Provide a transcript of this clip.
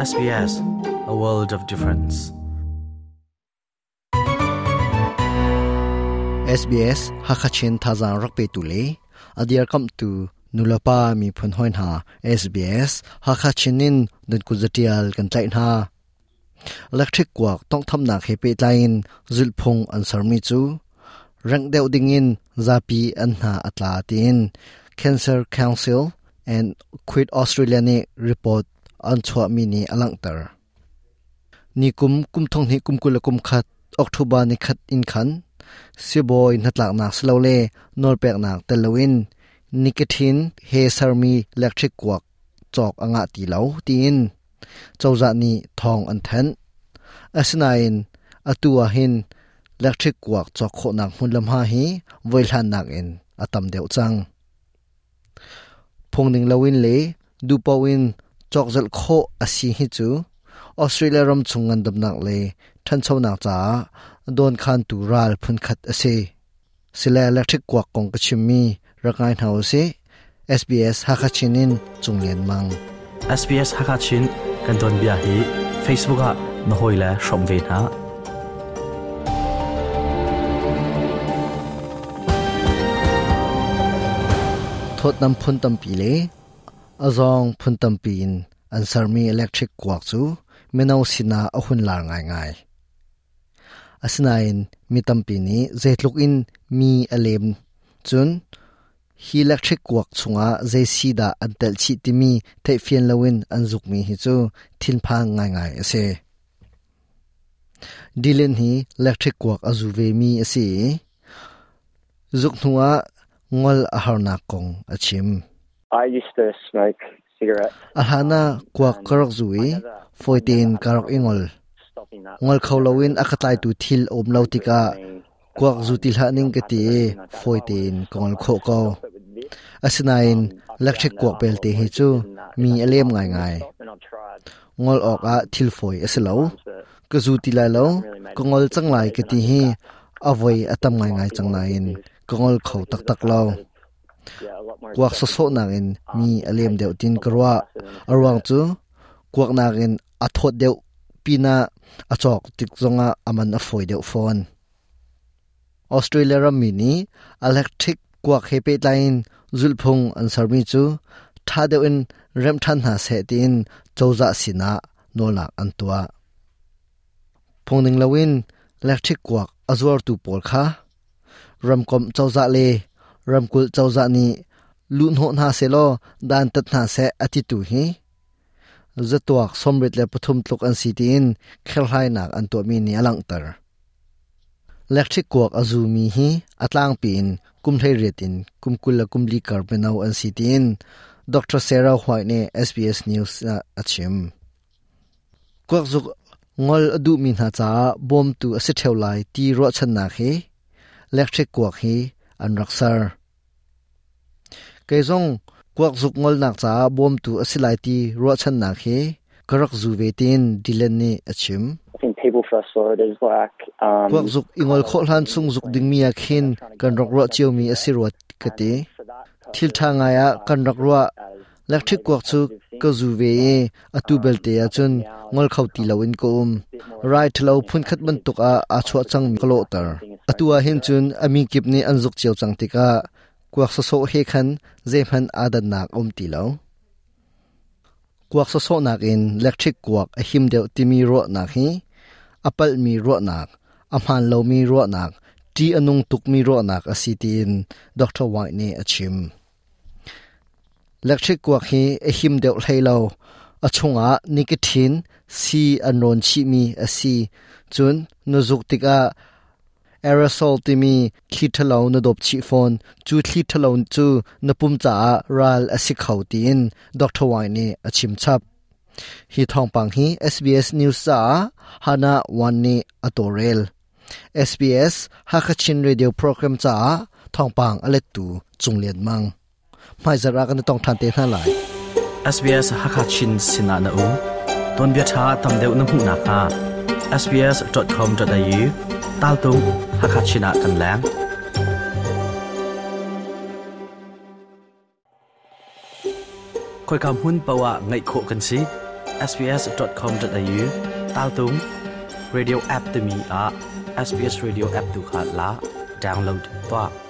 SBS a world of difference. SBS Hakachin Thazang Rakpe Tule. Adir Kam Tu Nulapa Mi Phun Hoin Ha. SBS Hakachinin Dun Kuzatial Kan Tlai Ha. Electric Kwak Tong Tham Na Khepe Tlain Zulphung Ansar Mi Chu. Rang Deu Dingin Zapi Anha Ha Cancer Council and Quit Australia report อันชัวมีนีอลังตร์นี่กุมกุมทองนี่กุมกุลกุมขัดออกทุบานิขัดอินขันเสียบอยนัดหลักนักสลาเล่นอลแปกหนักตะลวินนิกทินเฮซาร์มีเล็กทริกกวกจอกอ่างตีเหลาตีนเจ้าจะนี่ทองอันเทนอสนาอินอตัวหินเล็กทริกกวกจอกโคหนักหุ่นลำหาฮีไวลานักอินอตัมเดียวจังพงหนึ่งเลวินเลดูปวิน chokzal kho asi hi chu australia ram chungan dam nak le than chau nak cha don khan tu ral phun khat ase sila electric kwak kong ka chimmi rakai hau se sbs hakachinin chunglen mang SBS Hakachin kan don bia hi Facebook a na hoila shom ve na thot nam phun tam pi le azong phun tam pin electric kwak chu, menau sina ahun lar ngai ngai. Asinain, mi tam ni zetluk in mi alem. Chun, hi electric kuak chunga jc da antel chi timi te fian lawin anzuk mi hi chu thin pha ngai ngai ase. Dilen hi, electric kuak azu ve mi ase. Zuk nuwa ngol aharna kong achim. I used to smoke cigarettes. alhana kwak karok zui foitin karok ingol. ngol khawlawin akatlai tu thil om lautika kwak zu til ha ning ka ti foitin kongol kho ko asinain electric kwak bel te hi chu. mi alem ngai ngai. ngol ok a thil foi asilo ka zu ti lai lo. Kongol changlai ka ti hi. avoi atam ngai ngai changlain kongol kho tak tak lo kwak so so nangin mi alem deuh tin karwa arwang chu kwak nangin athot deuh pina achok tik zonga aman a foi deuh phone australia ram mi ni electric kwak hepe line zulphung an sarmi chu tha deuh in rem than ha se tin chawza sina nolak an tua phongning lawin electric kwak azwar tu pol kha ramkom chawza le ramkul chawza ni lun ho na se lo dan tat na se ati tu hi zatuak somrit le pathum tluk an sitin khelhai nak an to mi ni alang tar electric kwak azu mi hi atlang pin kumhlei retin kumkula kumli kar benau an sitin dr sarah white ne sbs news na achim. Kwak zuk ngol adu min ha cha bom tu ase thaulai ti ro chan na khe electric kwak hi an raksar kaizong kwak zuk ngol nak cha bom tu asilai ti ro chan na khe karak zu ve tin dilen ni achim. People saw it as like um, kwak zuk ingol kho hlan chung zuk ding mi a khin kan rok ro chiu mi asirwat kati thil tha nga ya kan rak ro electric kwak chu ka zu ve e atu bel te ya chun ngol khau ti lawin ko um. Right lo phun khat man tuk a a chwa chang mi kalo tar. Atua hin chun ami kip ni anzuk chiu chang tika kuak so so he khan ze phan adan nak om ti lo. Kuak so so nak in electric kuak, a him deu ti mi ro nak hi, apal mi ro nak, amhan lo mi ro nak, ti anung tuk mi ro nak a si asitin dr white ne achim electric kuak hi, a him deu hlei lo, a chunga nicotine si anon chi mi a si, chun nuzuk tika aerosol timi thithalo na dop chi phone chu thithalo chu napum cha ral asi khautin dr waini achim chap hi thongpang hi sbs news sa hana one ni atorel sbs hakachin radio program cha thongpang aletu chunglen mang mai zara kan tong than te na lai SBS Hakachin sina na u don bia tha tam deu na mu na ka sbs.com.au ตาลตู ฮักคัชนะกันแล้งคอยคำหุ้นปะวะไงโคกันสิ sbs.com.au ตาตุง radio app ตมีอะ sbs radio app ดูขาดละดาวน์โหลดตัว